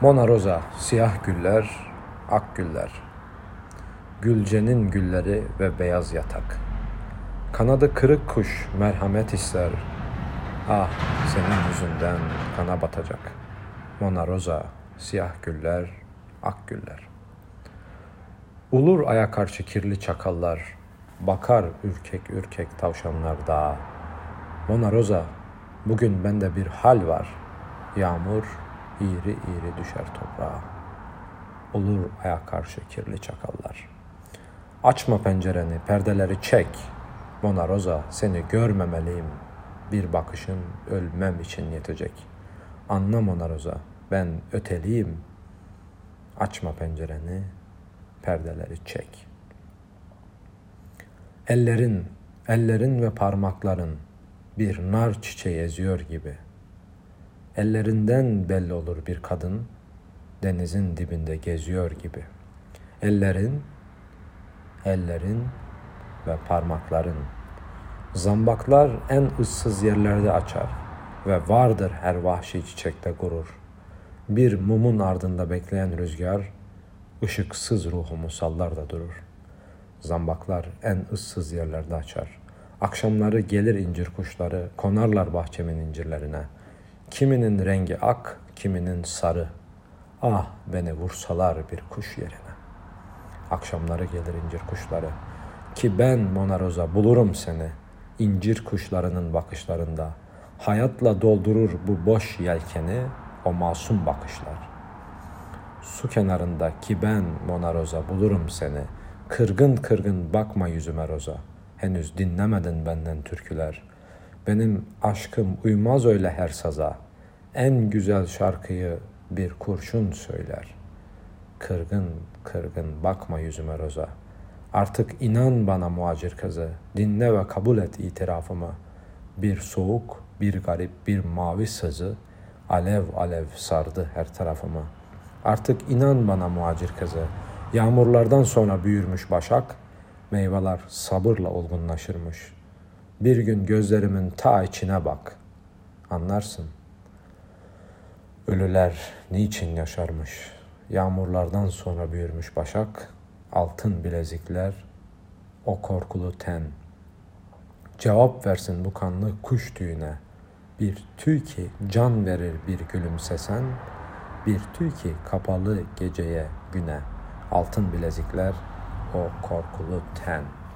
Mona Rosa, siyah güller, ak güller. Gülcenin gülleri ve beyaz yatak. Kanadı kırık kuş merhamet ister. Ah senin yüzünden kana batacak. Mona Rosa, siyah güller, ak güller. Ulur aya karşı kirli çakallar, bakar ürkek ürkek tavşanlar dağa. Mona Rosa, bugün bende bir hal var. Yağmur iğri iğri düşer toprağa. Olur aya karşı kirli çakallar. Açma pencereni, perdeleri çek. Mona Rosa, seni görmemeliyim. Bir bakışın ölmem için yetecek. Anla Mona Rosa, ben öteliyim. Açma pencereni, perdeleri çek. Ellerin, ellerin ve parmakların bir nar çiçeği eziyor gibi.'' Ellerinden belli olur bir kadın denizin dibinde geziyor gibi. Ellerin, ellerin ve parmakların. Zambaklar en ıssız yerlerde açar ve vardır her vahşi çiçekte gurur. Bir mumun ardında bekleyen rüzgar, ışıksız ruhumu sallar da durur. Zambaklar en ıssız yerlerde açar. Akşamları gelir incir kuşları, konarlar bahçemin incirlerine.'' Kiminin rengi ak, kiminin sarı. Ah beni vursalar bir kuş yerine. Akşamları gelir incir kuşları. Ki ben Mona Rosa bulurum seni. incir kuşlarının bakışlarında. Hayatla doldurur bu boş yelkeni o masum bakışlar. Su kenarında ki ben Mona Rosa bulurum seni. Kırgın kırgın bakma yüzüme Rosa. Henüz dinlemedin benden türküler.'' Benim aşkım uymaz öyle her saza. En güzel şarkıyı bir kurşun söyler. Kırgın kırgın bakma yüzüme roza. Artık inan bana muacir kızı. Dinle ve kabul et itirafımı. Bir soğuk, bir garip, bir mavi sızı alev alev sardı her tarafımı. Artık inan bana muacir kızı. Yağmurlardan sonra büyürmüş başak, meyveler sabırla olgunlaşırmış.'' Bir gün gözlerimin ta içine bak. Anlarsın. Ölüler niçin yaşarmış? Yağmurlardan sonra büyürmüş başak, altın bilezikler, o korkulu ten. Cevap versin bu kanlı kuş tüyüne. Bir tüy ki can verir bir gülümsesen, bir tüy ki kapalı geceye güne. Altın bilezikler, o korkulu ten.''